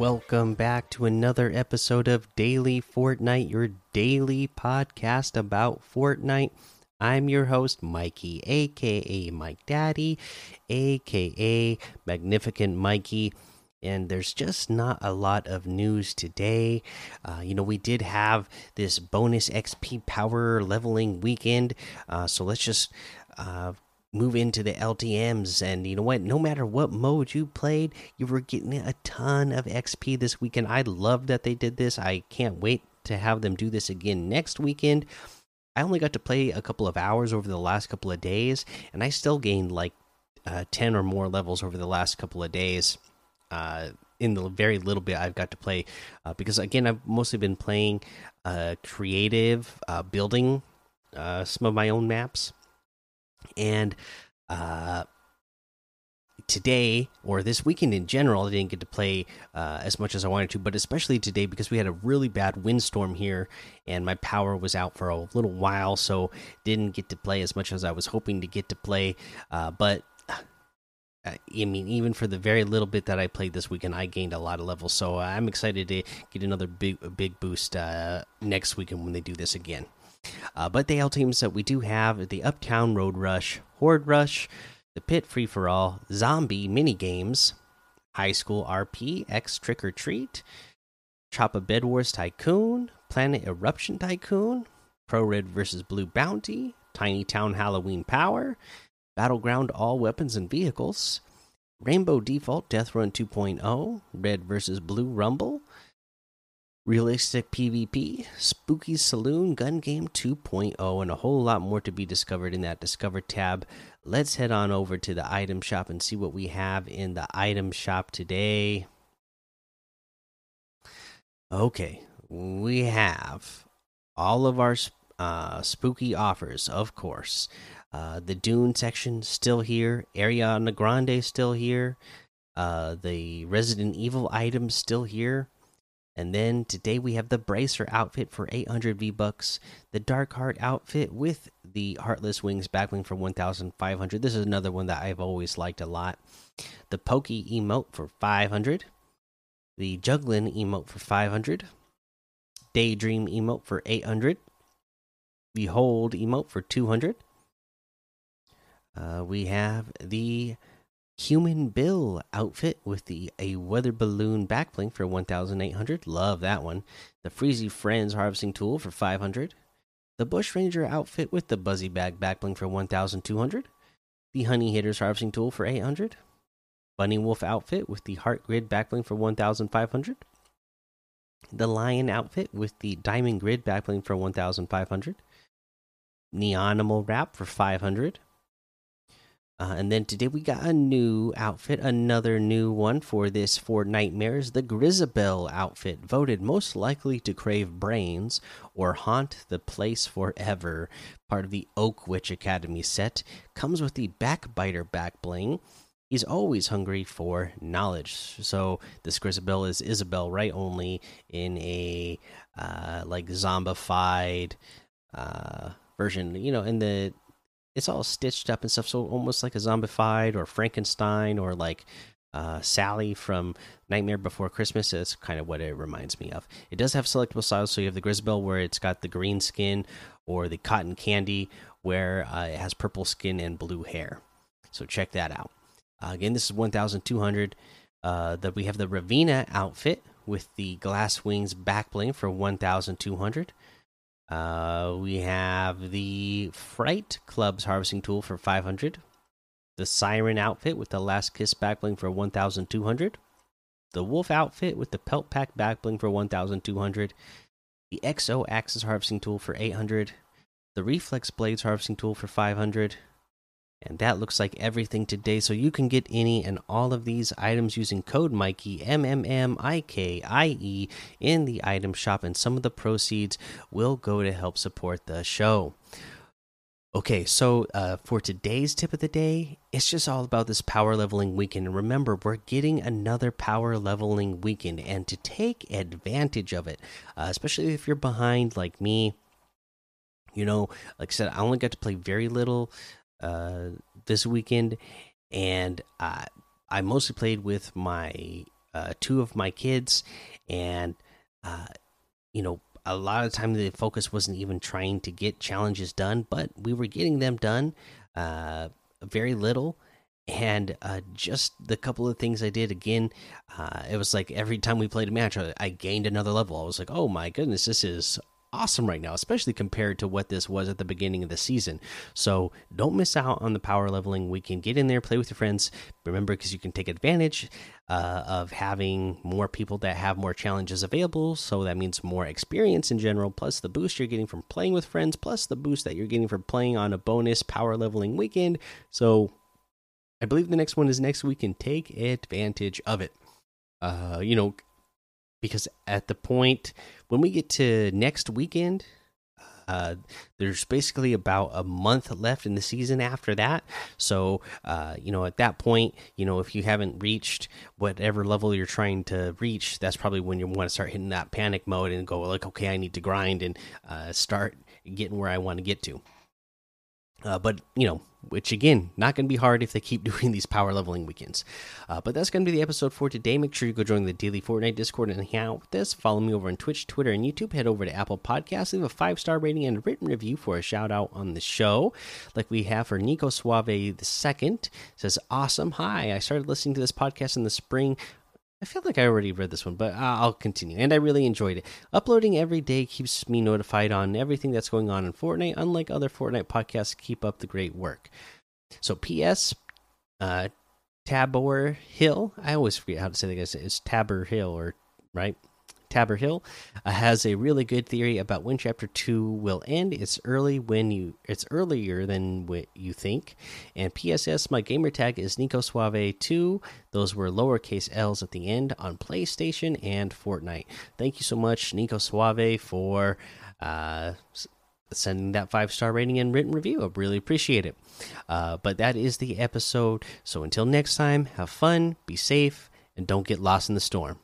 Welcome back to another episode of Daily Fortnite, your daily podcast about Fortnite. I'm your host, Mikey, aka Mike Daddy, aka Magnificent Mikey. And there's just not a lot of news today. Uh, you know, we did have this bonus XP power leveling weekend. Uh, so let's just uh, move into the LTMs. And you know what? No matter what mode you played, you were getting a ton of XP this weekend. I love that they did this. I can't wait to have them do this again next weekend. I only got to play a couple of hours over the last couple of days, and I still gained like uh, 10 or more levels over the last couple of days. Uh, in the very little bit I've got to play, uh, because again, I've mostly been playing uh, creative, uh, building uh, some of my own maps and uh, today or this weekend in general, I didn't get to play uh, as much as I wanted to, but especially today because we had a really bad windstorm here and my power was out for a little while, so didn't get to play as much as I was hoping to get to play. Uh, but uh, I mean, even for the very little bit that I played this weekend, I gained a lot of levels. So I'm excited to get another big, big boost uh, next weekend when they do this again. Uh, but the LTMs that we do have the Uptown Road Rush, Horde Rush, the Pit Free for All, Zombie Mini Games, High School RP, X Trick or Treat, Chop a Bed Wars Tycoon, Planet Eruption Tycoon, Pro Red vs Blue Bounty, Tiny Town Halloween Power, Battleground All Weapons and Vehicles, Rainbow Default Death Run 2.0, Red vs Blue Rumble, Realistic PvP, Spooky Saloon, Gun Game 2.0, and a whole lot more to be discovered in that Discover tab. Let's head on over to the item shop and see what we have in the item shop today. Okay, we have all of our uh, spooky offers, of course. Uh, the Dune section still here, Ariana Grande still here, uh, the Resident Evil items still here and then today we have the Bracer outfit for 800 V bucks, the Dark Heart outfit with the Heartless Wings backbling for 1,500. This is another one that I've always liked a lot. The Pokey emote for 500, the Juglin emote for 500, Daydream emote for 800, the Hold emote for 200. Uh, we have the Human Bill outfit with the a weather balloon backbling for 1800. Love that one. The Freezy Friends harvesting tool for 500. The Bush Ranger outfit with the Buzzy Bag backbling for 1200. The Honey Hitters harvesting tool for 800. Bunny Wolf outfit with the Heart Grid backbling for 1500. The Lion outfit with the Diamond Grid backbling for 1500. Neonimal wrap for 500 uh, and then today we got a new outfit, another new one for this for Nightmares. The Grizabelle outfit, voted most likely to crave brains or haunt the place forever. Part of the Oak Witch Academy set comes with the Backbiter back bling. He's always hungry for knowledge. So this Grizabelle is Isabelle, right? Only in a uh, like zombified uh, version. You know, in the it's all stitched up and stuff, so almost like a zombified or Frankenstein or like uh, Sally from Nightmare Before Christmas. Is kind of what it reminds me of. It does have selectable styles, so you have the Grizabelle where it's got the green skin, or the Cotton Candy where uh, it has purple skin and blue hair. So check that out. Uh, again, this is 1,200. Uh, that we have the Ravina outfit with the glass wings back bling for 1,200. Uh, we have the Fright Club's harvesting tool for 500. The Siren outfit with the Last Kiss backbling for 1,200. The Wolf outfit with the Pelt Pack backbling for 1,200. The XO Axis harvesting tool for 800. The Reflex Blades harvesting tool for 500. And that looks like everything today. So you can get any and all of these items using code Mikey M M M I K I E in the item shop, and some of the proceeds will go to help support the show. Okay, so uh, for today's tip of the day, it's just all about this power leveling weekend. And remember, we're getting another power leveling weekend, and to take advantage of it, uh, especially if you're behind like me, you know, like I said, I only got to play very little uh, this weekend, and I I mostly played with my uh, two of my kids, and uh, you know, a lot of the time the focus wasn't even trying to get challenges done, but we were getting them done. Uh, very little, and uh, just the couple of things I did again, uh, it was like every time we played a match, I, I gained another level. I was like, oh my goodness, this is awesome right now, especially compared to what this was at the beginning of the season. So don't miss out on the power leveling. We can get in there, play with your friends. Remember, because you can take advantage uh, of having more people that have more challenges available. So that means more experience in general, plus the boost you're getting from playing with friends, plus the boost that you're getting from playing on a bonus power leveling weekend. So I believe the next one is next week and take advantage of it. Uh, you know, because at the point when we get to next weekend, uh, there's basically about a month left in the season after that. So, uh, you know, at that point, you know, if you haven't reached whatever level you're trying to reach, that's probably when you want to start hitting that panic mode and go like, okay, I need to grind and uh, start getting where I want to get to. Uh, but you know, which again, not going to be hard if they keep doing these power leveling weekends. Uh, but that's going to be the episode for today. Make sure you go join the daily Fortnite Discord and hang out with us. Follow me over on Twitch, Twitter, and YouTube. Head over to Apple Podcasts, leave a five star rating and a written review for a shout out on the show, like we have for Nico Suave the second. Says awesome. Hi, I started listening to this podcast in the spring I feel like I already read this one, but I'll continue. And I really enjoyed it. Uploading every day keeps me notified on everything that's going on in Fortnite. Unlike other Fortnite podcasts, keep up the great work. So, P.S. Uh, Tabor Hill. I always forget how to say that. It's Tabor Hill, or right? Tabor Hill uh, has a really good theory about when Chapter Two will end. It's early when you it's earlier than what you think. And PSS, my gamer tag is Nico Suave Two. Those were lowercase L's at the end on PlayStation and Fortnite. Thank you so much, Nico Suave, for uh, sending that five star rating and written review. I really appreciate it. Uh, but that is the episode. So until next time, have fun, be safe, and don't get lost in the storm.